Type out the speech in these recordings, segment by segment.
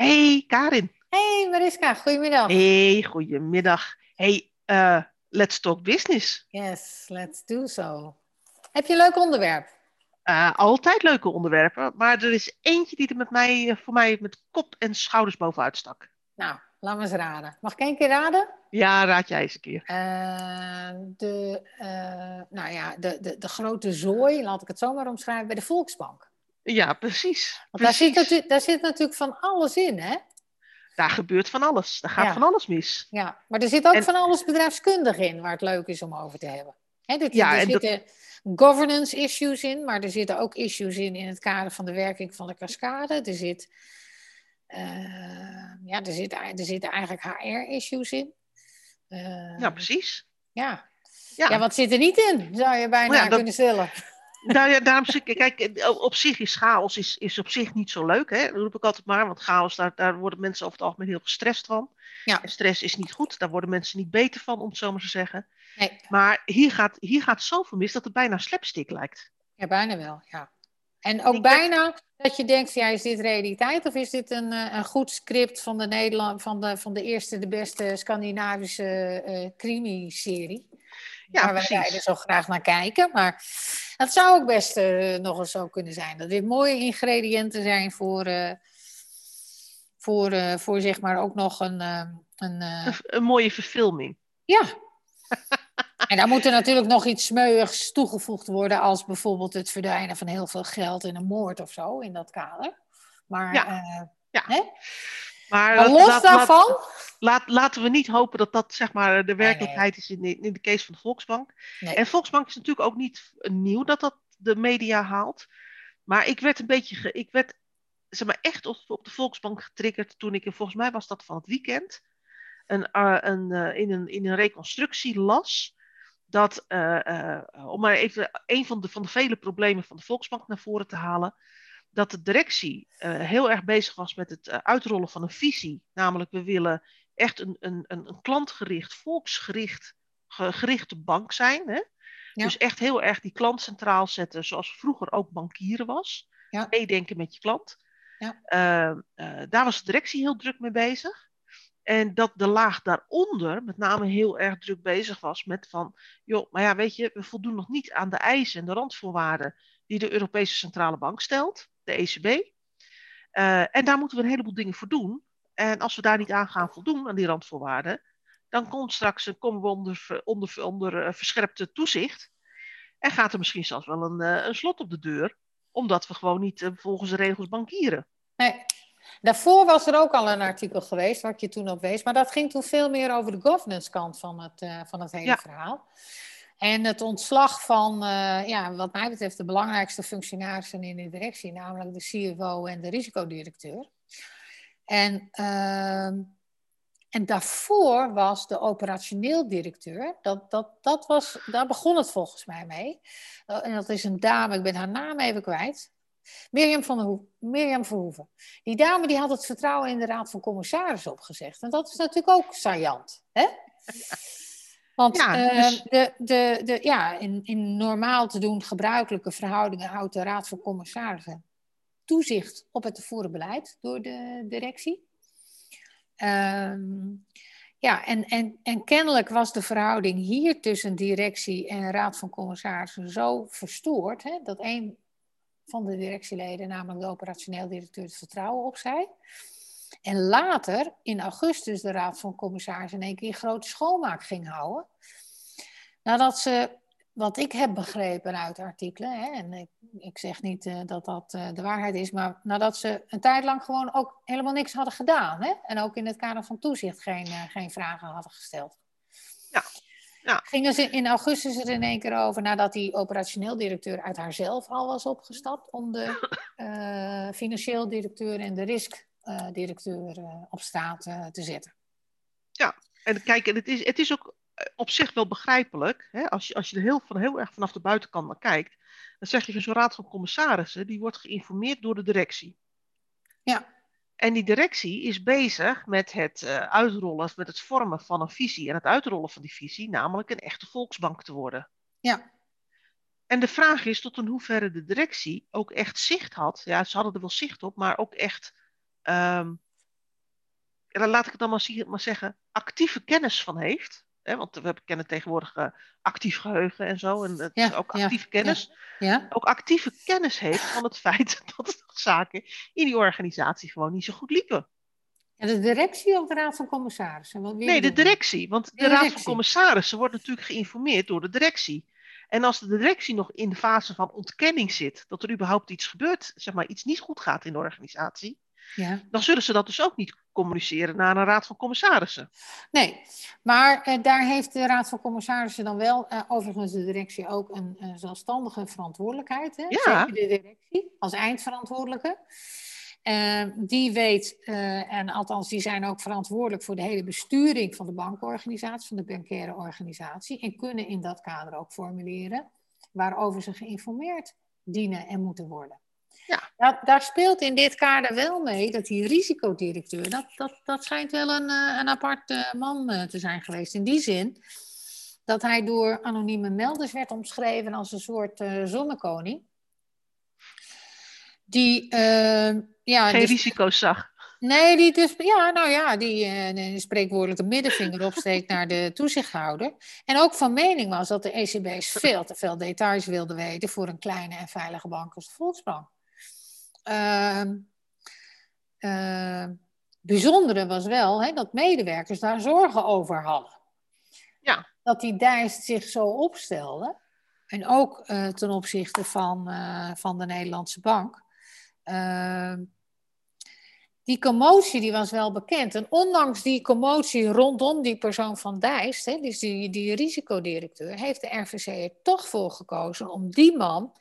Hey Karin. Hey Mariska, goedemiddag. Hey, goedemiddag. Hey, uh, let's talk business. Yes, let's do so. Heb je een leuk onderwerp? Uh, altijd leuke onderwerpen, maar er is eentje die er met mij, eh, voor mij met kop en schouders bovenuit stak. Nou, laat me eens raden. Mag ik één keer raden? Ja, raad jij eens een keer. Uh, de, nou ja, de, de, de grote zooi, laat ik het zo maar omschrijven, bij de Volksbank. Ja, precies. Want precies. Daar, zit, daar zit natuurlijk van alles in, hè? Daar gebeurt van alles. Daar gaat Ja. van alles mis. Ja, maar er zit ook En- van alles bedrijfskundig in waar het leuk is om over te hebben. Hè, dit, Ja, er dat- zitten governance issues in, maar er zitten ook issues in in het kader van de werking van de cascade. Er, zit, eh, ja, er, zit, er zitten eigenlijk HR-issues in. Eh, Ja, precies. ja. Ja. Ja, wat zit er niet in, zou je bijna Ja, dat- kunnen stellen. Nou ja, daarom zeg ik, kijk, op zich is chaos is, is op zich niet zo leuk. Hè? Dat roep ik altijd maar, want chaos, daar, daar worden mensen over het algemeen heel gestrest van. Ja. En stress is niet goed, daar worden mensen niet beter van, om het zo maar te zeggen. Nee, Maar hier gaat, hier gaat zoveel mis dat het bijna slapstick lijkt. ja, bijna wel, ja. En ook Ik bijna dat je denkt, ja, is dit realiteit of is dit een, eh, een goed script van de, Nederland, van de, van de eerste, de beste Scandinavische eh crimi-serie? Ja, waar wij beiden zo graag naar kijken. Maar het zou ook best eh, nog eens zo kunnen zijn. Dat dit mooie ingrediënten zijn voor, eh, voor, eh, voor zeg maar ook nog een... een Een, mooie verfilming. ja. En daar moet er natuurlijk nog iets smeuigs toegevoegd worden, als bijvoorbeeld het verdwijnen van heel veel geld in een moord of zo, in dat kader. Maar, Ja. Ja. Hè? Maar, los laat- daarvan, Laat, laat- laten we niet hopen dat dat zeg maar, de werkelijkheid is in de, in de case van de Volksbank. Nee. En Volksbank is natuurlijk ook niet nieuw dat dat de media haalt. Maar ik werd een beetje, ge- ik werd zeg maar, echt op, op de Volksbank getriggerd toen ik, volgens mij was dat van het weekend, een, eh, een, eh, in, een, in een reconstructie las. Dat, eh, om maar even een van de, van de vele problemen van de Volksbank naar voren te halen, dat de directie eh, heel erg bezig was met het eh, uitrollen van een visie. Namelijk, we willen echt een, een, een, klantgericht, volksgericht ge- gerichte bank zijn. Hè? Ja. Dus echt heel erg die klant centraal zetten, zoals vroeger ook bankieren was. Ja. Meedenken met je klant. Ja. Eh, eh, daar was de directie heel druk mee bezig. En dat de laag daaronder met name heel erg druk bezig was met van, joh, maar ja, weet je, we voldoen nog niet aan de eisen en de randvoorwaarden die de Europese Centrale Bank stelt, de ECB. Eh, en daar moeten we een heleboel dingen voor doen. En als we daar niet aan gaan voldoen, aan die randvoorwaarden, dan komt straks, eh, komen we onder, onder, onder eh, verscherpte toezicht. En gaat er misschien zelfs wel een, een slot op de deur, omdat we gewoon niet volgens de regels bankieren. Nee. Daarvoor was er ook al een artikel geweest, waar ik je toen op wees. Maar dat ging toen veel meer over de governance kant van het, van het hele Ja. verhaal. En het ontslag van, eh, ja, wat mij betreft, de belangrijkste functionarissen in de directie, namelijk de CFO en de risicodirecteur. En, ehm, en daarvoor was de operationeel directeur, dat, dat, dat was, daar begon het volgens mij mee. Eh, en dat is een dame, ik ben haar naam even kwijt. Mirjam, van der Hoef, Mirjam Verhoeven. Die dame die had het vertrouwen in de Raad van Commissarissen opgezegd. En dat is natuurlijk ook saillant. Hè? Want Ja, eh, dus- de, de, de, ja, in, in normaal te doen gebruikelijke verhoudingen houdt de Raad van Commissarissen toezicht op het te voeren beleid door de directie. Ehm, ja, en, en, en kennelijk was de verhouding hier tussen directie en Raad van Commissarissen zo verstoord hè, dat een van de directieleden, namelijk de operationeel directeur, het vertrouwen opzij. En later, in augustus, de Raad van Commissarissen in één keer een grote schoonmaak ging houden. Nadat ze, wat ik heb begrepen uit artikelen, hè, en ik, ik zeg niet eh, dat dat eh, de waarheid is, maar nadat ze een tijd lang gewoon ook helemaal niks hadden gedaan. Hè, en ook in het kader van toezicht geen, eh, geen vragen hadden gesteld. Ja, ja. Gingen ze in augustus er in één keer over, nadat die operationeel directeur uit haarzelf al was opgestapt, om de financieel directeur en de riskdirecteur eh, op straat eh, te zetten. En kijk, en het is, het is ook eh, op zich wel begrijpelijk. Hè? Als, je, als je er heel, van, heel erg vanaf de buitenkant naar kijkt. Dan zeg je van zo'n raad van commissarissen. Die wordt geïnformeerd door de directie. Ja. En die directie is bezig met het eh, uitrollen, met het vormen van een visie. En het uitrollen van die visie, namelijk een echte volksbank te worden. Ja, En de vraag is tot in hoeverre de directie ook echt zicht had. Ja, ze hadden er wel zicht op, maar ook echt ehm, laat ik het dan maar, maar zeggen, actieve kennis van heeft. Hè, want we kennen tegenwoordig uh, actief geheugen en zo. En het is ook actieve kennis. Ja. Ook actieve kennis heeft van het feit dat zaken in die organisatie gewoon niet zo goed liepen. En de directie of de Raad van Commissarissen? nee, de directie. Want de, Raad van Commissarissen wordt natuurlijk geïnformeerd door de directie. En als de directie nog in de fase van ontkenning zit, dat er überhaupt iets gebeurt, zeg maar iets niet goed gaat in de organisatie, ja. dan zullen ze dat dus ook niet communiceren naar een raad van commissarissen. Nee, maar eh, daar heeft de raad van commissarissen dan wel, eh, overigens de directie ook een zelfstandige verantwoordelijkheid. Hè? Ja. Zeker de directie als eindverantwoordelijke. Ehm, die weet, eh, en althans die zijn ook verantwoordelijk voor de hele besturing van de bankorganisatie, van de bankaire organisatie, en kunnen in dat kader ook formuleren waarover ze geïnformeerd dienen en moeten worden. Ja. Daar speelt in dit kader wel mee dat die risicodirecteur, dat, dat, dat schijnt wel een, uh, een aparte man uh, te zijn geweest. In die zin dat hij door anonieme melders werd omschreven als een soort uh, zonnekoning. Die, ja, Geen dus, risico's zag. Nee, die dus, ja, nou ja, die een spreekwoordelijke middenvinger opsteekt naar de toezichthouder. En ook van mening was dat de ECB's veel te veel details wilden weten voor een kleine en veilige bank als de Volksbank. Uh, uh, bijzondere was wel hè, dat medewerkers daar zorgen over hadden. Ja. Dat die Dijst zich zo opstelde. En ook uh, ten opzichte van, van de Nederlandse bank. Ehm, die commotie die was wel bekend. En ondanks die commotie rondom die persoon van Dijst, hè, dus die, die risicodirecteur, heeft de RVC er toch voor gekozen om die man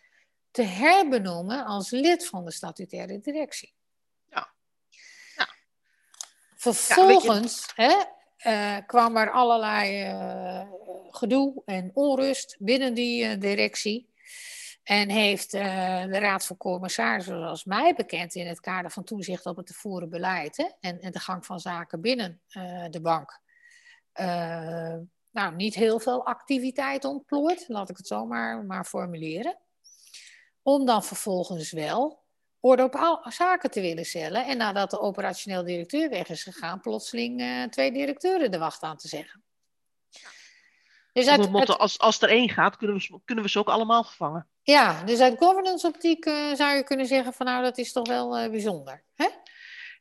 te herbenoemen als lid van de statutaire directie. Ja. ja. Vervolgens ja, hè, uh, kwam er allerlei uh, gedoe en onrust binnen die uh, directie. En heeft de Raad van Commissarissen, zoals mij bekend, in het kader van toezicht op het te voeren beleid hè, en, en, de gang van zaken binnen de bank, nou, niet heel veel activiteit ontplooit, laat ik het zo maar, maar formuleren om dan vervolgens wel orde op zaken te willen stellen. En nadat de operationeel directeur weg is gegaan, plotseling uh, twee directeuren de wacht aan te zeggen. Dus uit, motto, als, als er één gaat, kunnen we, kunnen we ze ook allemaal vervangen. Ja, dus uit governance optiek uh, zou je kunnen zeggen van nou, dat is toch wel uh, bijzonder. Hè?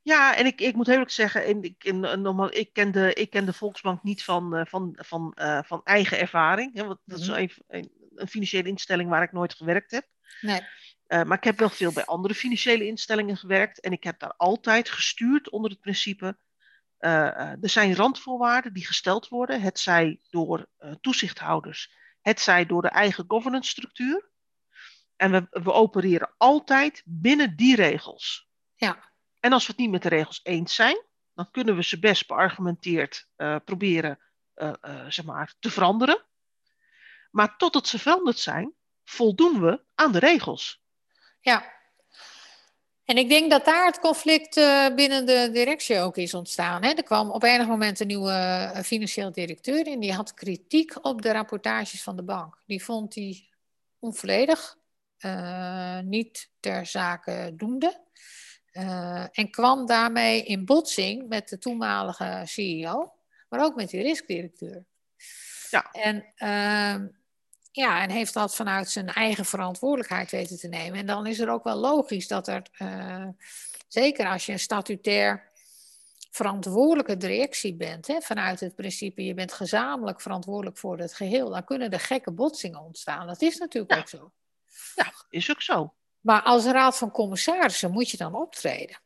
Ja, en ik, ik moet eerlijk zeggen, in, ik, in, normaal, ik, ken de, ik ken de Volksbank niet van, van, van, van eigen ervaring. Hè, want dat is een, een, een financiële instelling waar ik nooit gewerkt heb. Nee. Uh, maar ik heb wel veel bij andere financiële instellingen gewerkt. En ik heb daar altijd gestuurd onder het principe. Uh, er zijn randvoorwaarden die gesteld worden. Het zij door uh, toezichthouders. Het zij door de eigen governance structuur. En we, we opereren altijd binnen die regels. Ja. En als we het niet met de regels eens zijn. Dan kunnen we ze best beargumenteerd proberen zeg maar, te veranderen. Maar totdat ze veranderd zijn, voldoen we aan de regels. Ja. En ik denk dat daar het conflict uh, binnen de directie ook is ontstaan. Er kwam op enig moment een nieuwe uh, financieel directeur in. Die had kritiek op de rapportages van de bank. Die vond die onvolledig, uh, niet ter zake doende. en kwam daarmee in botsing met de toenmalige CEO, maar ook met die riskdirecteur. Ja. En ehm, ja, en heeft dat vanuit zijn eigen verantwoordelijkheid weten te nemen. En dan is er ook wel logisch dat er, uh, zeker als je een statutair verantwoordelijke directie bent, hè, vanuit het principe je bent gezamenlijk verantwoordelijk voor het geheel, dan kunnen er gekke botsingen ontstaan. Dat is natuurlijk ja. ook zo. Ja, is ook zo. Maar als raad van commissarissen moet je dan optreden.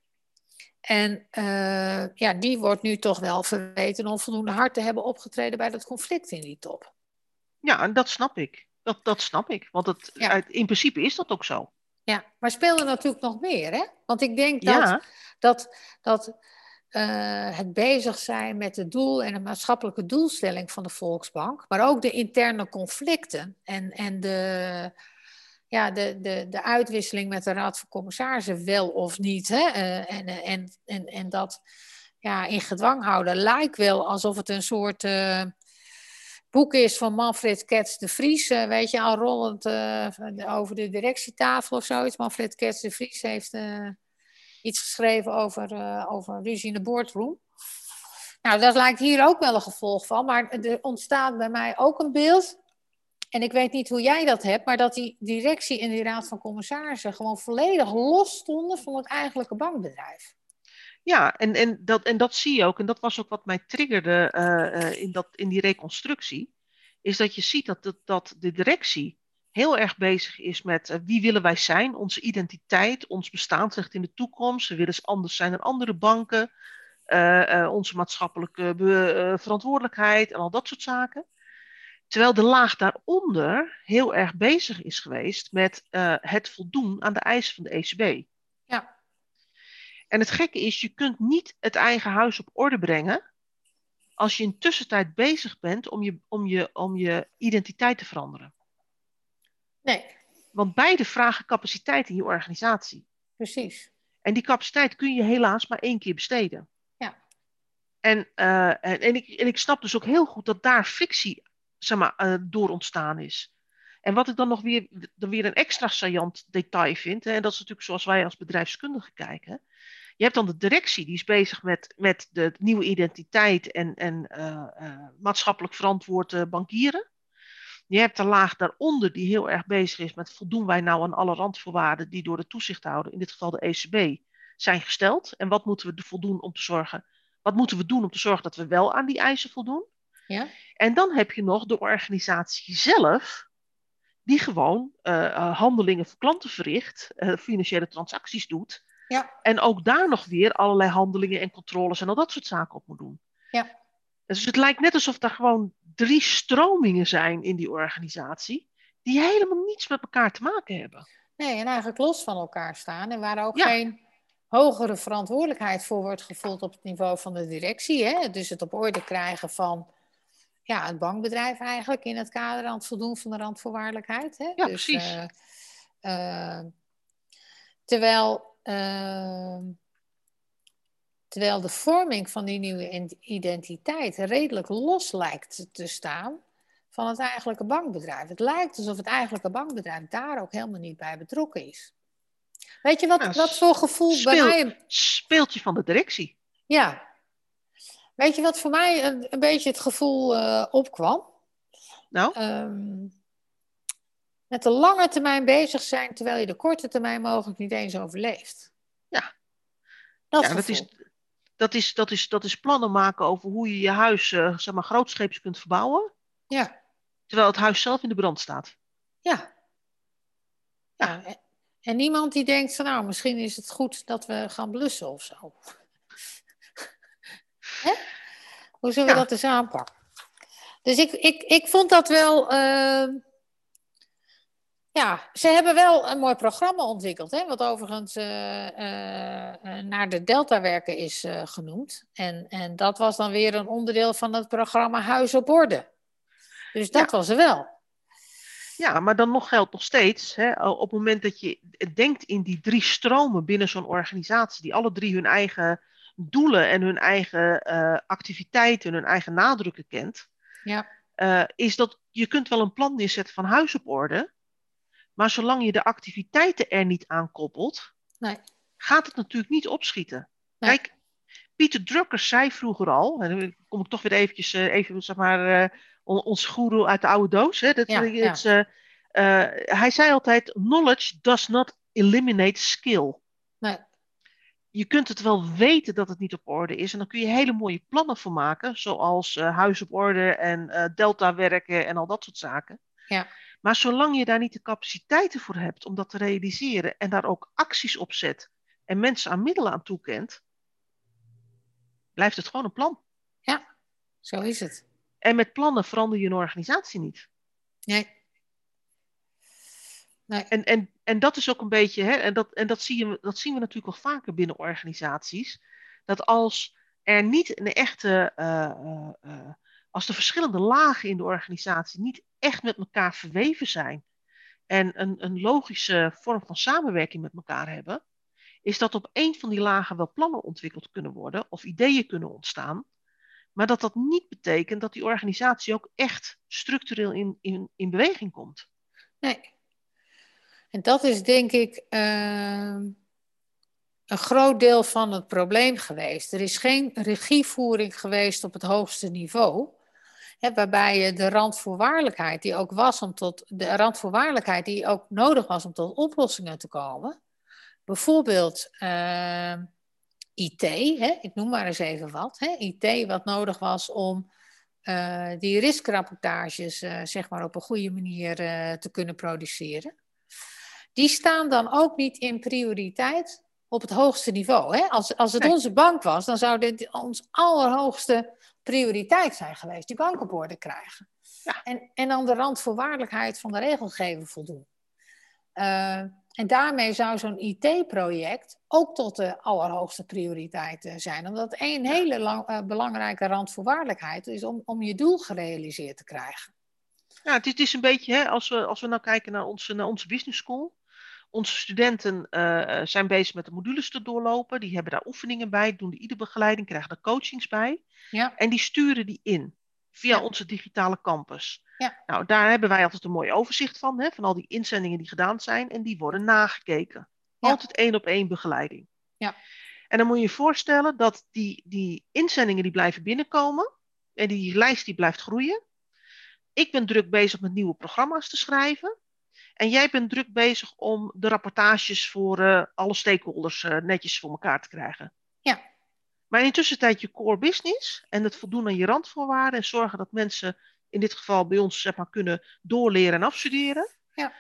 En uh, ja, die wordt nu toch wel verweten onvoldoende hard te hebben opgetreden bij dat conflict in die top. Ja, en dat snap ik. Dat, dat snap ik. Want het, Ja. in principe is dat ook zo. Ja, maar speelde natuurlijk nog meer, hè? Want ik denk dat, Ja. dat, dat eh, het bezig zijn met het doel en de maatschappelijke doelstelling van de Volksbank, maar ook de interne conflicten en, en de, ja, de, de, de uitwisseling met de Raad van Commissarissen, wel of niet, hè? eh, en, en, en, en dat ja, in gedwang houden lijkt wel alsof het een soort. eh, boek is van Manfred Kets de Vries, eh, weet je, al rollend eh, over de directietafel of zoiets. Manfred Kets de Vries heeft eh, iets geschreven over, eh, over ruzie in de boardroom. Nou, dat lijkt hier ook wel een gevolg van, maar er ontstaat bij mij ook een beeld. En ik weet niet hoe jij dat hebt, maar dat die directie en die raad van commissarissen gewoon volledig los stonden van het eigenlijke bankbedrijf. Ja, en, en, dat, en dat zie je ook. En dat was ook wat mij triggerde uh, uh, in, dat, in die reconstructie. Is dat je ziet dat, dat, dat de directie heel erg bezig is met uh, wie willen wij zijn, onze identiteit, ons bestaansrecht in de toekomst. We willen anders zijn dan andere banken, onze maatschappelijke verantwoordelijkheid en al dat soort zaken. Terwijl de laag daaronder heel erg bezig is geweest met het voldoen aan de eisen van de ECB. En het gekke is, je kunt niet het eigen huis op orde brengen als je in tussentijd bezig bent om je, om je, om je identiteit te veranderen. Nee. Want beide vragen capaciteit in je organisatie. Precies. En die capaciteit kun je helaas maar één keer besteden. Ja. En, uh, en, en, ik, en ik snap dus ook heel goed dat daar fictie zeg maar, uh, door ontstaan is. En wat ik dan nog weer, dan weer een extra saillant detail vind, hè, en dat is natuurlijk zoals wij als bedrijfskundigen kijken. Je hebt dan de directie, die is bezig met, met de nieuwe identiteit en, en uh, uh, maatschappelijk verantwoord bankieren. Je hebt de laag daaronder die heel erg bezig is met voldoen wij nou aan alle randvoorwaarden die door de toezichthouder, in dit geval de ECB, zijn gesteld. En wat moeten we voldoen om te zorgen, wat moeten we doen om te zorgen dat we wel aan die eisen voldoen? Ja. En dan heb je nog de organisatie zelf, die gewoon uh, handelingen voor klanten verricht, uh, financiële transacties doet. Ja. En ook daar nog weer allerlei handelingen en controles en al dat soort zaken op moet doen. Ja. Dus het lijkt net alsof er gewoon drie stromingen zijn in die organisatie, die helemaal niets met elkaar te maken hebben. Nee, en eigenlijk los van elkaar staan en waar ook ja. geen hogere verantwoordelijkheid voor wordt gevoeld op het niveau van de directie. Hè? Dus het op orde krijgen van ja, het bankbedrijf eigenlijk in het kader aan het voldoen van de randvoorwaardelijkheid. Hè? Ja, dus, precies. Uh, uh, terwijl, uh, terwijl de vorming van die nieuwe identiteit redelijk los lijkt te staan van het eigenlijke bankbedrijf. Het lijkt alsof het eigenlijke bankbedrijf daar ook helemaal niet bij betrokken is. Weet je wat, Ja, wat voor gevoel speel- bij mij... Speeltje van de directie. Ja. Weet je wat voor mij een, een beetje het gevoel eh, opkwam? Nou, Ehm, met de lange termijn bezig zijn, terwijl je de korte termijn mogelijk niet eens overleeft. Ja. Dat, ja, dat, is, dat, is, dat, is, dat is plannen maken over hoe je je huis eh, zeg maar, grootscheeps kunt verbouwen, Ja, terwijl het huis zelf in de brand staat. ja. ja. en- En niemand die denkt van nou, misschien is het goed dat we gaan blussen of zo. Hè? Hoe zullen we Ja. dat eens aanpakken? Dus ik, ik, ik vond dat wel. ehm, ja, ze hebben wel een mooi programma ontwikkeld, hè, wat overigens eh, eh, eh, naar de Delta-werken is genoemd. En, en dat was dan weer een onderdeel van het programma Huis op Orde. Dus dat was er wel. Ja, maar dan nog geldt nog steeds, hè, op het moment dat je denkt in die drie stromen binnen zo'n organisatie, die alle drie hun eigen doelen en hun eigen activiteiten en hun eigen nadrukken kent, Ja, is dat je kunt wel een plan neerzetten van huis op orde, maar zolang je de activiteiten er niet aan koppelt, nee. gaat het natuurlijk niet opschieten. Nee. Kijk, Pieter Drucker zei vroeger al, en dan kom ik toch weer eventjes, eh, even, zeg maar, eh, on- ons goeroe uit de oude doos. Hè, dat, Ja, ja. eh, hij zei altijd, knowledge does not eliminate skill. Nee. Je kunt het wel weten dat het niet op orde is en dan kun je hele mooie plannen voor maken, zoals huis op orde en delta werken en al dat soort zaken. Ja. Maar zolang je daar niet de capaciteiten voor hebt om dat te realiseren en daar ook acties op zet en mensen aan middelen aan toekent, blijft het gewoon een plan. Zo is het. En met plannen verander je een organisatie niet. Nee. Nee. En, en, en dat is ook een beetje, hè, en, dat, en dat, zie je, dat zien we natuurlijk wel vaker binnen organisaties, dat als er niet een echte, eh, eh, eh, als de verschillende lagen in de organisatie niet echt met elkaar verweven zijn en een, een logische vorm van samenwerking met elkaar hebben, is dat op een van die lagen wel plannen ontwikkeld kunnen worden of ideeën kunnen ontstaan, maar dat dat niet betekent dat die organisatie ook echt structureel in, in, in beweging komt. Nee. En dat is denk ik ehm, een groot deel van het probleem geweest. Er is geen regievoering geweest op het hoogste niveau. Waarbij je de randvoorwaardelijkheid die ook was om tot de randvoorwaardelijkheid die ook nodig was om tot oplossingen te komen. Bijvoorbeeld ehm, IT, ik noem maar eens even wat. IT wat nodig was om uh, die riskrapportages uh, zeg maar op een goede manier uh, te kunnen produceren. Die staan dan ook niet in prioriteit op het hoogste niveau. Hè? Als, als het onze bank was, dan zou dit ons allerhoogste prioriteit zijn geweest, die bank op orde krijgen. Ja. En, en aan de randvoorwaardelijkheid van de regelgever voldoen. Uh, en daarmee zou zo'n IT-project ook tot de allerhoogste prioriteit zijn. Omdat één hele lang, uh, belangrijke randvoorwaardelijkheid is om, om je doel gerealiseerd te krijgen. Ja, het is, het is een beetje, hè, als, we, als we nou kijken naar onze, naar onze business school. Onze studenten uh, zijn bezig met de modules te doorlopen. Die hebben daar oefeningen bij, doen de ieder begeleiding, krijgen er coachings bij. Ja. En die sturen die in via onze digitale campus. Ja. Nou, daar hebben wij altijd een mooi overzicht van, hè, van al die inzendingen die gedaan zijn. En die worden nagekeken. Altijd één op één begeleiding. Ja. En dan moet je je voorstellen dat die, die inzendingen die blijven binnenkomen. En die lijst die blijft groeien. Ik ben druk bezig met nieuwe programma's te schrijven. En jij bent druk bezig om de rapportages voor uh, alle stakeholders uh, netjes voor elkaar te krijgen. Ja. Maar in tussentijd je core business en het voldoen aan je randvoorwaarden en zorgen dat mensen in dit geval bij ons zeg maar, kunnen doorleren en afstuderen. Ja,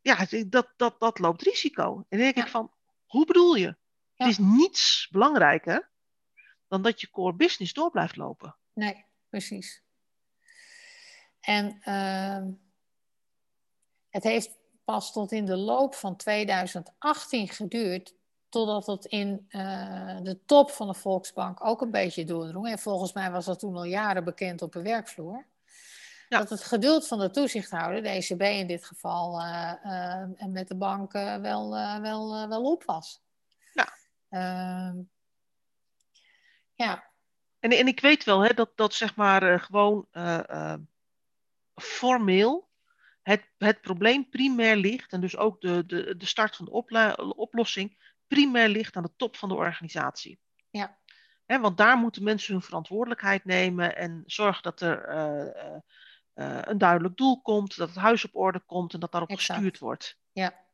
ja dat, dat, dat loopt risico. En dan denk ik van, hoe bedoel je? Het is niets belangrijker dan dat je core business door blijft lopen. Nee, precies. En uh, het heeft pas tot in de loop van 2018 geduurd totdat het in uh, de top van de Volksbank ook een beetje doordrong. En volgens mij was dat toen al jaren bekend op de werkvloer. Ja. Dat het geduld van de toezichthouder, de ECB in dit geval, uh, uh, en met de bank wel, wel, wel op was. Ja. Ehm, ja. En, en ik weet wel hè, dat, dat zeg maar gewoon formeel het, het probleem primair ligt, en dus ook de, de, de start van de oplossing, primair ligt aan de top van de organisatie. Ja. want daar moeten mensen hun verantwoordelijkheid nemen en zorgen dat er uh, uh, een duidelijk doel komt, dat het huis op orde komt en dat daarop exact. gestuurd wordt. Ja.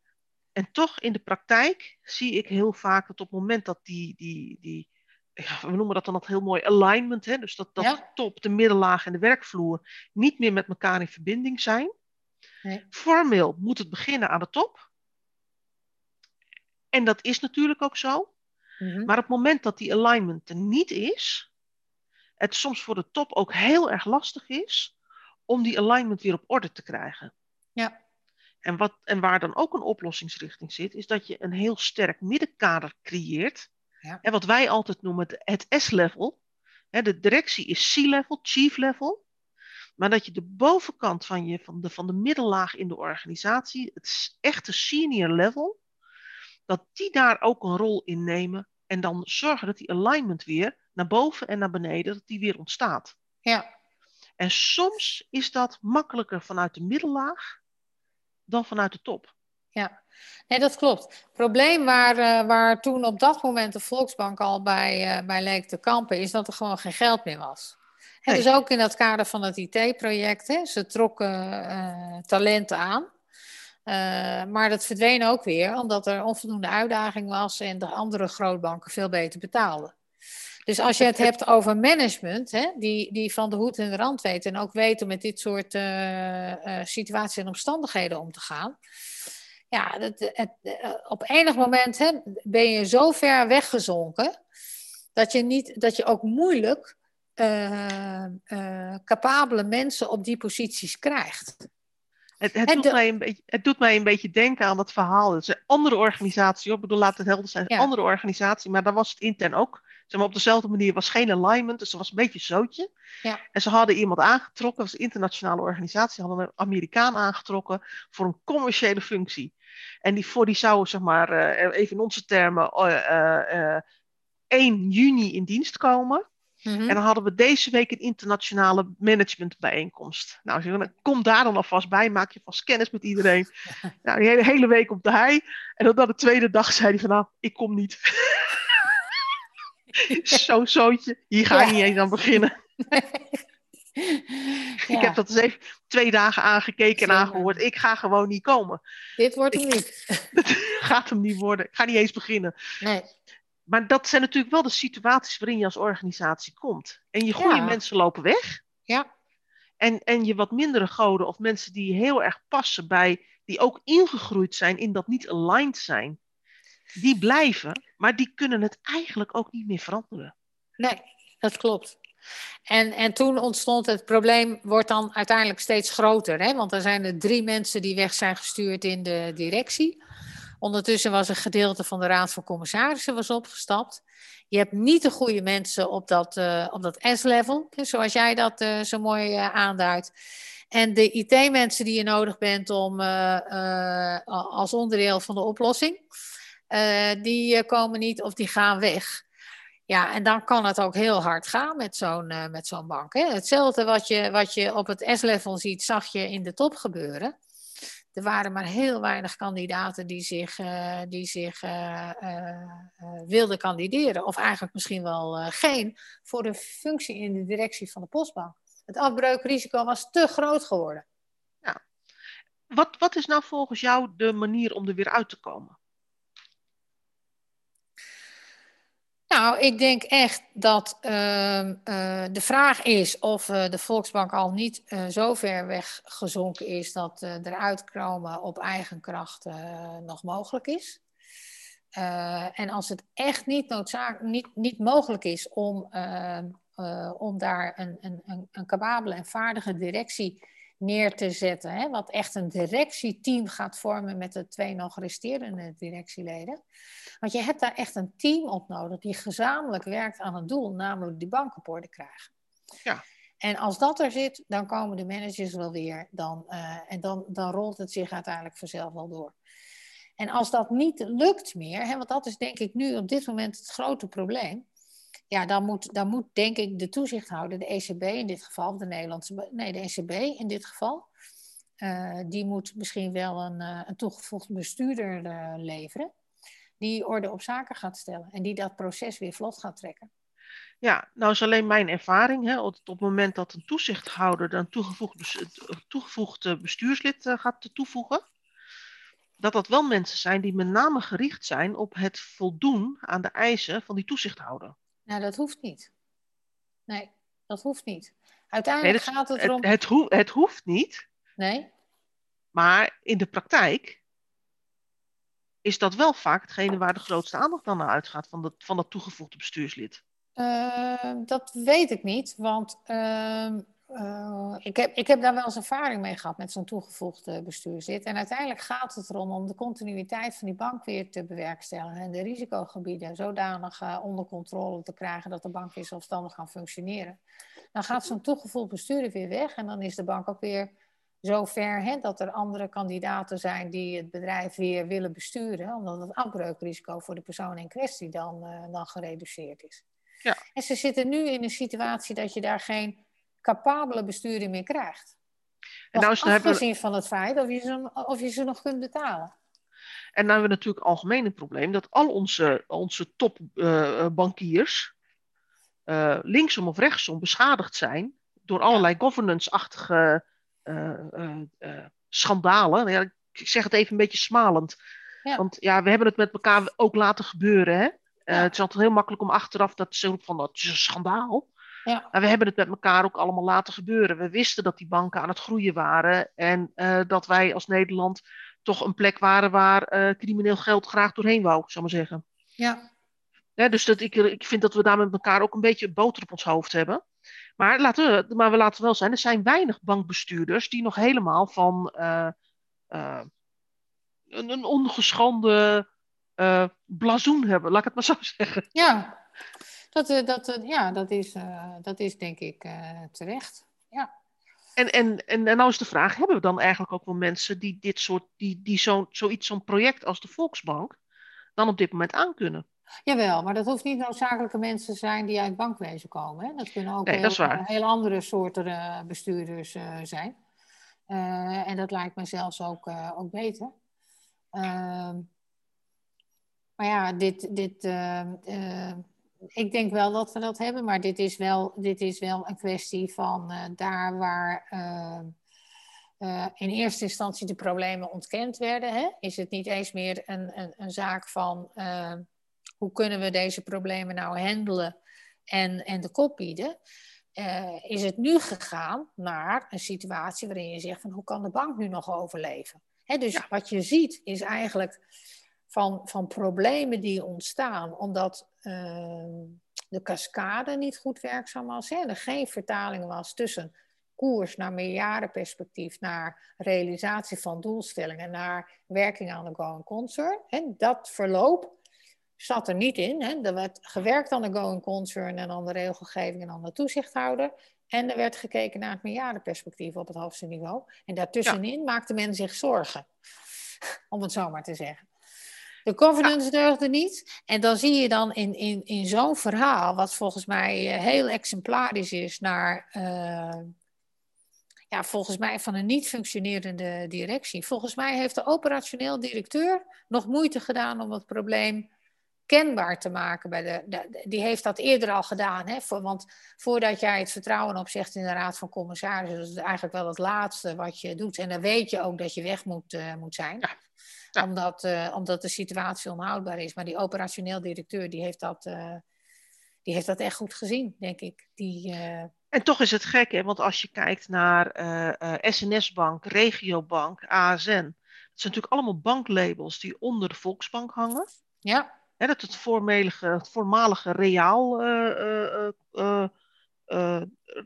En toch in de praktijk zie ik heel vaak dat op het moment dat die, die, die ja, we noemen dat dan nog heel mooi alignment, hè? dus dat, dat ja. top, de middenlaag en de werkvloer niet meer met elkaar in verbinding zijn. Nee. Formeel moet het beginnen aan de top. En dat is natuurlijk ook zo. Mm-hmm. Maar op het moment dat die alignment er niet is, het soms voor de top ook heel erg lastig is om die alignment weer op orde te krijgen. Ja. En, wat, en waar dan ook een oplossingsrichting zit, is dat je een heel sterk middenkader creëert. Ja. En wat wij altijd noemen het S-level. De directie is C-level, chief level. Maar dat je de bovenkant van, je, van, de, van de middellaag in de organisatie, het echte senior level, dat die daar ook een rol in nemen en dan zorgen dat die alignment weer naar boven en naar beneden, dat die weer ontstaat. Ja. En soms is dat makkelijker vanuit de middellaag dan vanuit de top. Ja, nee, dat klopt. Het probleem waar, uh, waar toen op dat moment de Volksbank al bij, uh, bij leek te kampen, is dat er gewoon geen geld meer was. Nee. dus ook in dat kader van het IT-project, ze trokken uh, talenten aan. Uh, maar dat verdween ook weer, omdat er onvoldoende uitdaging was en de andere grootbanken veel beter betaalden. Dus als je het hebt over management, hè, die, die van de hoed en de rand weten en ook weten met dit soort uh, situaties en omstandigheden om te gaan. Ja, het, op enig moment hè, ben je zo ver weggezonken dat je, niet, dat je ook moeilijk capabele mensen op die posities krijgt. Het, het, doet mij een beetje, het doet mij een beetje denken aan dat verhaal. Het is een andere organisatie, ik bedoel, laat het helder zijn, een andere organisatie, maar daar was het intern ook. Zeg maar, op dezelfde manier was geen alignment, dus er was een beetje zootje. Ja. En ze hadden iemand aangetrokken, dat was een internationale organisatie, hadden een Amerikaan aangetrokken voor een commerciële functie. En die, voor die zou, zeg maar, uh, even in onze termen, uh, uh, 1 juni in dienst komen. Mhm. En dan hadden we deze week een internationale managementbijeenkomst. Nou, kom daar dan alvast bij, maak je vast kennis met iedereen. nou, die hele, hele week op de hei. En dan, de tweede dag zei hij van, nou, ik kom niet. Zo'n zootje, hier ga ik Ja. niet eens aan beginnen. Ik heb dat eens even twee dagen aangekeken en aangehoord. Ik ga gewoon niet komen. Dit wordt hem niet. Gaat hem niet worden. Ik ga niet eens beginnen. Nee. Maar dat zijn natuurlijk wel de situaties waarin je als organisatie komt. En je goede Ja. mensen lopen weg. Ja. En, en je wat mindere goden of mensen die heel erg passen bij, die ook ingegroeid zijn in dat niet aligned zijn, die blijven, maar die kunnen het eigenlijk ook niet meer veranderen. Nee, dat klopt. En, en toen ontstond het probleem, wordt dan uiteindelijk steeds groter. Hè? Want er zijn er drie mensen die weg zijn gestuurd in de directie. Ondertussen was een gedeelte van de Raad van Commissarissen was opgestapt. Je hebt niet de goede mensen op dat, eh, op dat S-level, zoals jij dat eh, zo mooi eh, aanduidt. En de IT-mensen die je nodig bent om als onderdeel van de oplossing, die komen niet of die gaan weg. Ja, en dan kan het ook heel hard gaan met zo'n met zo'n bank. Hè. Hetzelfde wat je, wat je op het S-level ziet, zag je in de top gebeuren. Er waren maar heel weinig kandidaten die zich, eh, die zich eh, eh, wilden kandideren. Of eigenlijk misschien wel geen voor de functie in de directie van de postbank. Het afbreukrisico was te groot geworden. Wat, wat is nou volgens jou de manier om er weer uit te komen? Nou, ik denk echt dat ehm, eh, de vraag is of eh, de Volksbank al niet eh, zo ver weggezonken is dat eruit komen op eigen kracht nog mogelijk is. En als het echt niet, noodzaak, niet, niet mogelijk is om, ehm, eh, om daar een, een, een, een capabele en vaardige directie neer te zetten, hè, wat echt een directieteam gaat vormen met de twee nog resterende directieleden. Want je hebt daar echt een team op nodig die gezamenlijk werkt aan een doel, namelijk die bank op orde krijgen. Ja. En als dat er zit, dan komen de managers wel weer. Dan, eh, en dan, dan rolt het zich uiteindelijk vanzelf wel door. En als dat niet lukt meer, hè, want dat is denk ik nu op dit moment het grote probleem. Ja, dan moet, dan moet denk ik de toezichthouder, de ECB in dit geval, of de Nederlandse, nee, de ECB in dit geval, eh, die moet misschien wel een, eh, een toegevoegd bestuurder eh, leveren die orde op zaken gaat stellen en die dat proces weer vlot gaat trekken. Ja, nou is alleen mijn ervaring. Hè, op het moment dat een toezichthouder een toegevoegd, bes- een toegevoegd bestuurslid gaat toevoegen, dat dat wel mensen zijn die met name gericht zijn op het voldoen aan de eisen van die toezichthouder. Nou, dat hoeft niet. Nee, dat hoeft niet. Uiteindelijk dat- gaat het erom. het, het hoeft niet, Nee, maar in de praktijk is dat wel vaak hetgene waar de grootste aandacht dan naar uitgaat van dat, van dat toegevoegde bestuurslid. Eh, dat weet ik niet, want ehm, eh, ik, heb, ik heb daar wel eens ervaring mee gehad met zo'n toegevoegd eh, bestuurslid. En uiteindelijk gaat het erom om de continuïteit van die bank weer te bewerkstelligen en de risicogebieden zodanig eh, onder controle te krijgen dat de bank weer zelfstandig kan functioneren. Dan gaat zo'n toegevoegd bestuurder weer weg en dan is de bank ook weer zo ver hè, dat er andere kandidaten zijn die het bedrijf weer willen besturen, omdat het afbreukrisico voor de persoon in kwestie dan, eh, dan gereduceerd is. Ja. En ze zitten nu in een situatie dat je daar geen capabele bestuurder meer krijgt. En nou is- dan hebben we- afgezien van het feit of je, ze, of je ze nog kunt betalen. En nou hebben we natuurlijk algemeen het probleem dat al onze, onze topbankiers eh, linksom of rechtsom beschadigd zijn door allerlei governance-achtige eh, eh, eh, schandalen. Ja, ik zeg het even een beetje smalend. Ja. Want ja, we hebben het met elkaar ook laten gebeuren. Hè? Eh, Ja. Het is altijd heel makkelijk om achteraf dat zeggen van dat is een schandaal. Ja. Maar we hebben het met elkaar ook allemaal laten gebeuren. We wisten dat die banken aan het groeien waren. En eh, dat wij als Nederland toch een plek waren waar eh, crimineel geld graag doorheen wou, zou maar zeggen. Ja, dus dat ik, ik vind dat we daar met elkaar ook een beetje boter op ons hoofd hebben. Maar, laten we, maar we laten wel zijn, er zijn weinig bankbestuurders die nog helemaal van eh, een, een ongeschonden blazoen hebben, laat ik het maar zo zeggen. ja. Dat, eh, dat, eh, ja, dat, is, eh, dat is denk ik terecht. Ja. En, en, en, en nou is de vraag, hebben we dan eigenlijk ook wel mensen die dit soort, die, die zo'n zoiets, zo'n project als de Volksbank, dan op dit moment aankunnen? Jawel, maar dat hoeft niet noodzakelijke mensen te zijn die uit bankwezen komen. Hè? Dat kunnen ook Nee, dat is heel, andere soorten bestuurders zijn. En dat lijkt me zelfs ook, ook beter. Ehm, maar ja, dit, dit, ik denk wel dat we dat hebben, maar dit is wel, dit is wel een kwestie van eh, daar waar ehm, eh, in eerste instantie de problemen ontkend werden, hè, is het niet eens meer een, een, een zaak van hoe kunnen we deze problemen nou handelen en, en de kop bieden. Eh, is het nu gegaan naar een situatie waarin je zegt van hoe kan de bank nu nog overleven? Hè, dus Ja. wat je ziet is eigenlijk van, van problemen die ontstaan omdat ehm, de cascade niet goed werkzaam was. Hè, er geen vertaling was tussen koers naar meerjarenperspectief, naar realisatie van doelstellingen, naar werking aan de going concern. En dat verloop zat er niet in. Hè. Er werd gewerkt aan de going concern en aan de regelgeving en aan de toezichthouder. En er werd gekeken naar het meerjarenperspectief op het hoogste niveau. En daartussenin maakte men zich zorgen, om het zo maar te zeggen. De governance deugde niet. En dan zie je dan in, in, in zo'n verhaal, wat volgens mij eh, heel exemplarisch is naar, eh, ja, volgens mij van een niet functionerende directie. Volgens mij heeft de operationeel directeur nog moeite gedaan om het probleem kenbaar te maken. Bij de, de- die heeft dat eerder al gedaan. Hè? Voor, want voordat jij het vertrouwen opzegt in de Raad van Commissarissen, dat is eigenlijk wel het laatste wat je doet. En dan weet je ook dat je weg moet, eh, moet zijn. Ja. Ja. Omdat, eh, omdat de situatie onhoudbaar is. Maar die operationeel directeur die heeft, dat, eh, die heeft dat echt goed gezien, denk ik. Die, En toch is het gek, hè? want als je kijkt naar SNS-bank, Regiobank, ASN. Dat zijn natuurlijk allemaal banklabels die onder de Volksbank hangen. ja, Hè, dat het voormalige, het voormalige Reaal, eh,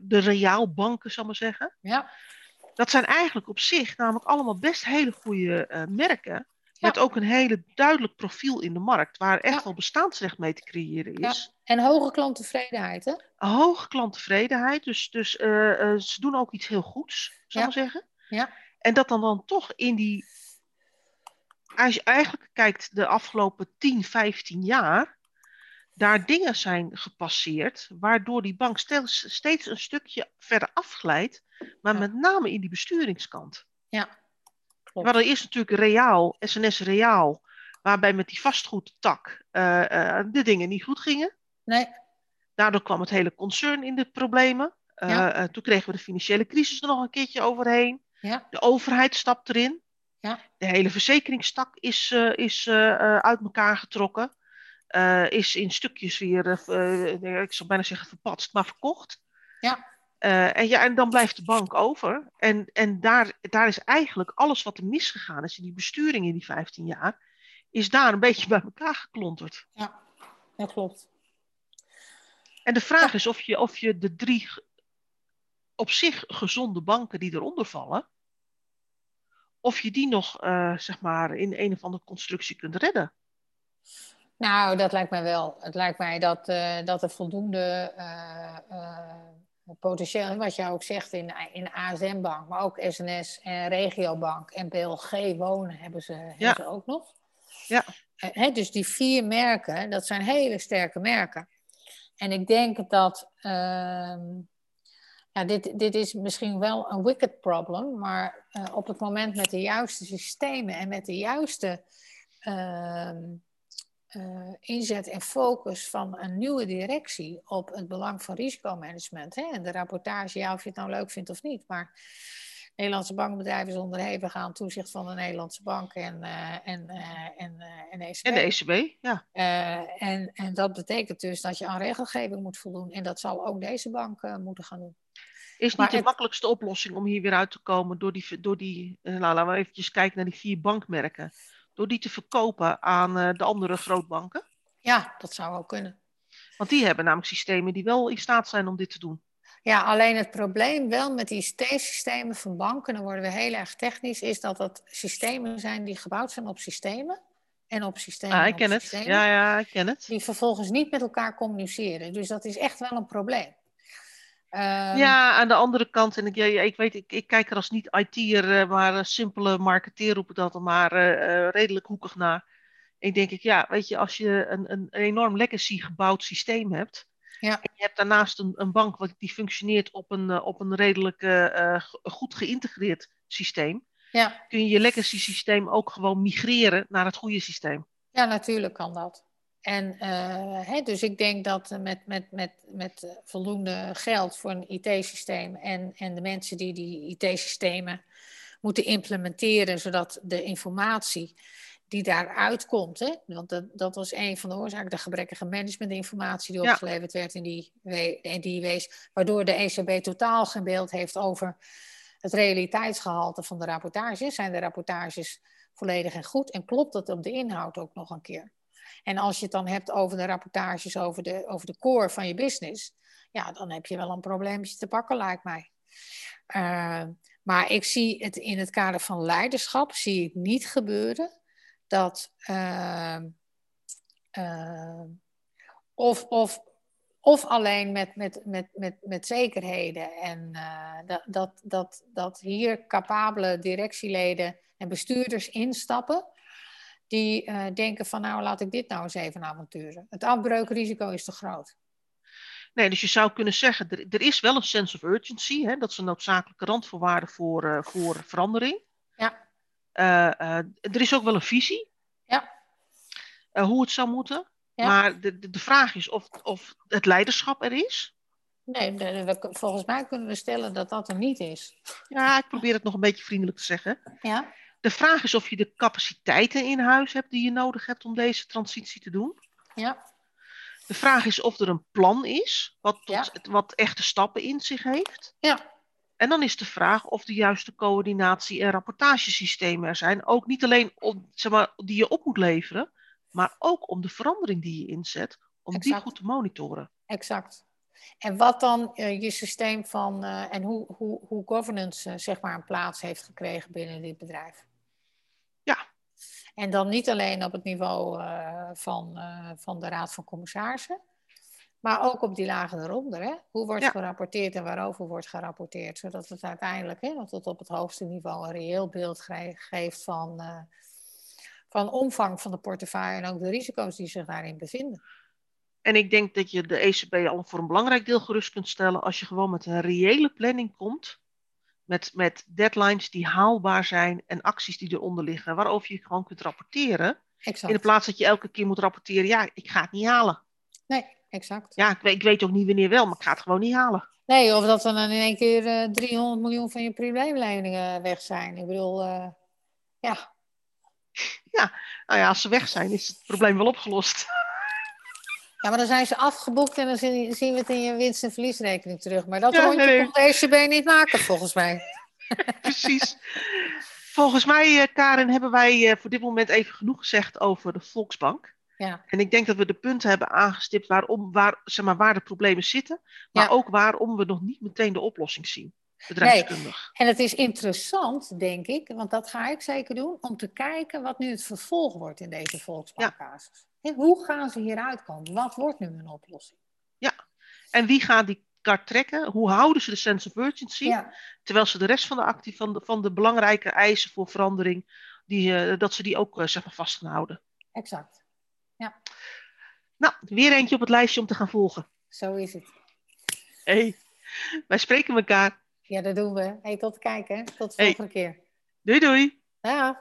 de Reaalbanken, zal ik maar zeggen. ja, Dat zijn eigenlijk op zich namelijk allemaal best hele goede merken. Met ook een hele duidelijk profiel in de markt, waar echt Ja. wel bestaansrecht mee te creëren Ja. is. en hoge klanttevredenheid, hè? Hoge klanttevredenheid, dus, dus ze doen ook iets heel goeds, zal ik Ja. zeggen. Ja. En dat dan, dan toch in die, als je eigenlijk kijkt de afgelopen 10, 15 jaar, daar dingen zijn gepasseerd, waardoor die bank steeds, steeds een stukje verder afglijdt, maar Ja. met name in die besturingskant. Ja, We hadden eerst natuurlijk Reaal, SNS Reaal, waarbij met die vastgoedtak eh, eh, de dingen niet goed gingen. Nee, Daardoor kwam het hele concern in de problemen. Ja. eh, toen kregen we de financiële crisis er nog een keertje overheen. ja, De overheid stapt erin. Ja. De hele verzekeringstak is, eh, is eh, eh, uit elkaar getrokken. Is in stukjes weer, ik zou bijna zeggen verpatst, maar verkocht. Ja. En, ja, en dan blijft de bank over. En, en daar, daar is eigenlijk alles wat er misgegaan is in die besturing in die 15 jaar, is daar een beetje bij elkaar geklonterd. ja, dat klopt. En de vraag is of je, of je de drie op zich gezonde banken die eronder vallen, of je die nog eh, zeg maar in een of andere constructie kunt redden. Nou, dat lijkt mij wel. Het lijkt mij dat, eh, dat er voldoende eh, potentieel, wat jij ook zegt in, in ASM-bank, maar ook SNS en Regiobank en BLG Wonen hebben ze, hebben ze ook nog. Ja. Dus die vier merken, dat zijn hele sterke merken. En ik denk dat, ehm, ja, dit, dit is misschien wel een wicked problem, maar eh, op het moment met de juiste systemen en met de juiste ehm, eh, inzet en focus van een nieuwe directie op het belang van risicomanagement. Hè? En de rapportage, ja, of je het nou leuk vindt of niet, maar Nederlandse bankbedrijven is onderhevig aan toezicht van de Nederlandse bank en, eh, en, en, eh, en ECB. En de ECB, ja. En, en dat betekent dus dat je aan regelgeving moet voldoen. En dat zal ook deze bank moeten gaan doen. Is niet de het- makkelijkste oplossing om hier weer uit te komen door die, door die eh, nou, laten we eventjes kijken naar die vier bankmerken. Door die te verkopen aan eh, de andere grootbanken. Ja, dat zou ook kunnen. Want die hebben namelijk systemen die wel in staat zijn om dit te doen. Ja, alleen het probleem wel met die systemen van banken, dan worden we heel erg technisch, is dat dat systemen zijn die gebouwd zijn op systemen. En op systemen. Ah, ik ken het. systemen, Ja, ja, ik ken het. Die vervolgens niet met elkaar communiceren. Dus dat is echt wel een probleem. Ehm, Ja, aan de andere kant, en ik, ja, ik weet, ik, ik kijk er als niet IT'er, eh, maar een simpele marketeer roep ik dat maar eh, eh, redelijk hoekig naar. Ik denk ik, ja, weet je, als je een, een enorm legacy gebouwd systeem hebt. Ja. En je hebt daarnaast een, een bank wat, die functioneert op een, eh, op een redelijk eh, eh, goed geïntegreerd systeem. Ja. Kun je je legacy systeem ook gewoon migreren naar het goede systeem. ja, natuurlijk kan dat. En eh, hè, dus ik denk dat eh, met, met, met, met eh, voldoende geld voor een IT-systeem en, en de mensen die die IT-systemen moeten implementeren, zodat de informatie die daaruit komt, hè, want dat, dat was een van de oorzaken, de gebrekkige managementinformatie die Ja. opgeleverd werd in die, in die wees, waardoor de ECB totaal geen beeld heeft over het realiteitsgehalte van de rapportages. Zijn de rapportages volledig en goed en klopt dat op de inhoud ook nog een keer? En als je het dan hebt over de rapportages over de, over de core van je business, ja, dan heb je wel een probleempje te pakken, lijkt mij. Uh, maar ik zie het in het kader van leiderschap, zie ik niet gebeuren dat uh, uh, of, of, of alleen met, met, met, met, met zekerheden en uh, dat, dat, dat, dat hier capabele directieleden en bestuurders instappen die uh, denken van nou laat ik dit nou eens even avonturen. Het afbreukrisico is te groot. Nee, dus je zou kunnen zeggen, er, er is wel een sense of urgency. Hè? Dat is een noodzakelijke randvoorwaarde voor, uh, voor verandering. Ja. Uh, er is ook wel een visie. Ja. hoe het zou moeten. Ja. Maar de, de, vraag is of, of het leiderschap er is. Nee, we, volgens mij kunnen we stellen dat dat er niet is. Ja, ik probeer het nog een beetje vriendelijk te zeggen. Ja. De vraag is of je de capaciteiten in huis hebt die je nodig hebt om deze transitie te doen. Ja. De vraag is of er een plan is, wat, tot, Ja. wat echte stappen in zich heeft. Ja. En dan is de vraag of de juiste coördinatie- en rapportagesystemen er zijn. Ook niet alleen om, zeg maar, die je op moet leveren, maar ook om de verandering die je inzet, om die goed te monitoren. Exact. En wat dan uh, je systeem van uh, en hoe, hoe, hoe governance uh, zeg maar een plaats heeft gekregen binnen dit bedrijf. En dan niet alleen op het niveau eh, van, van de Raad van Commissarissen, maar ook op die lagen eronder. Hè? Hoe wordt Ja. gerapporteerd en waarover wordt gerapporteerd, zodat het uiteindelijk hè, tot op het hoogste niveau een reëel beeld ge geeft van, eh, van omvang van de portefeuille en ook de risico's die zich daarin bevinden. En ik denk dat je de ECB al voor een belangrijk deel gerust kunt stellen als je gewoon met een reële planning komt. Met, met deadlines die haalbaar zijn en acties die eronder liggen, waarover je gewoon kunt rapporteren. Exact. In de plaats dat je elke keer moet rapporteren, ja, ik ga het niet halen. Nee, exact. Ja, ik weet, ik weet ook niet wanneer wel, maar ik ga het gewoon niet halen. Nee, of dat dan in één keer uh, 300 miljoen van je probleemleningen weg zijn. Ik bedoel, uh, ja. Ja, nou ja, als ze weg zijn, is het probleem wel opgelost. Ja, maar dan zijn ze afgeboekt en dan zien, we het in je winst- en verliesrekening terug. Maar dat Ja, rondje nee, komt de ECB niet maken, volgens mij. Precies. Volgens mij, uh, Karin, hebben wij uh, voor dit moment even genoeg gezegd over de Volksbank. Ja. En ik denk dat we de punten hebben aangestipt waarom, waar, zeg maar, waar de problemen zitten. Maar Ja. ook waarom we nog niet meteen de oplossing zien. Bedrijfskundig. En het is interessant, denk ik, want dat ga ik zeker doen, om te kijken wat nu het vervolg wordt in deze Volksbankcasus. Hoe gaan ze hieruit komen? Wat wordt nu een oplossing? En wie gaat die kaart trekken? Hoe houden ze de sense of urgency? Ja, Terwijl ze de rest van de, actie, van de, van de belangrijke eisen voor verandering, die, eh, dat ze die ook eh, zeg maar, vast gaan houden. exact. Nou, weer eentje op het lijstje om te gaan volgen. Zo is het. Hey, wij spreken elkaar. Ja, dat doen we. Hey, tot kijken. Tot de Hey. volgende keer. Doei doei! Ja.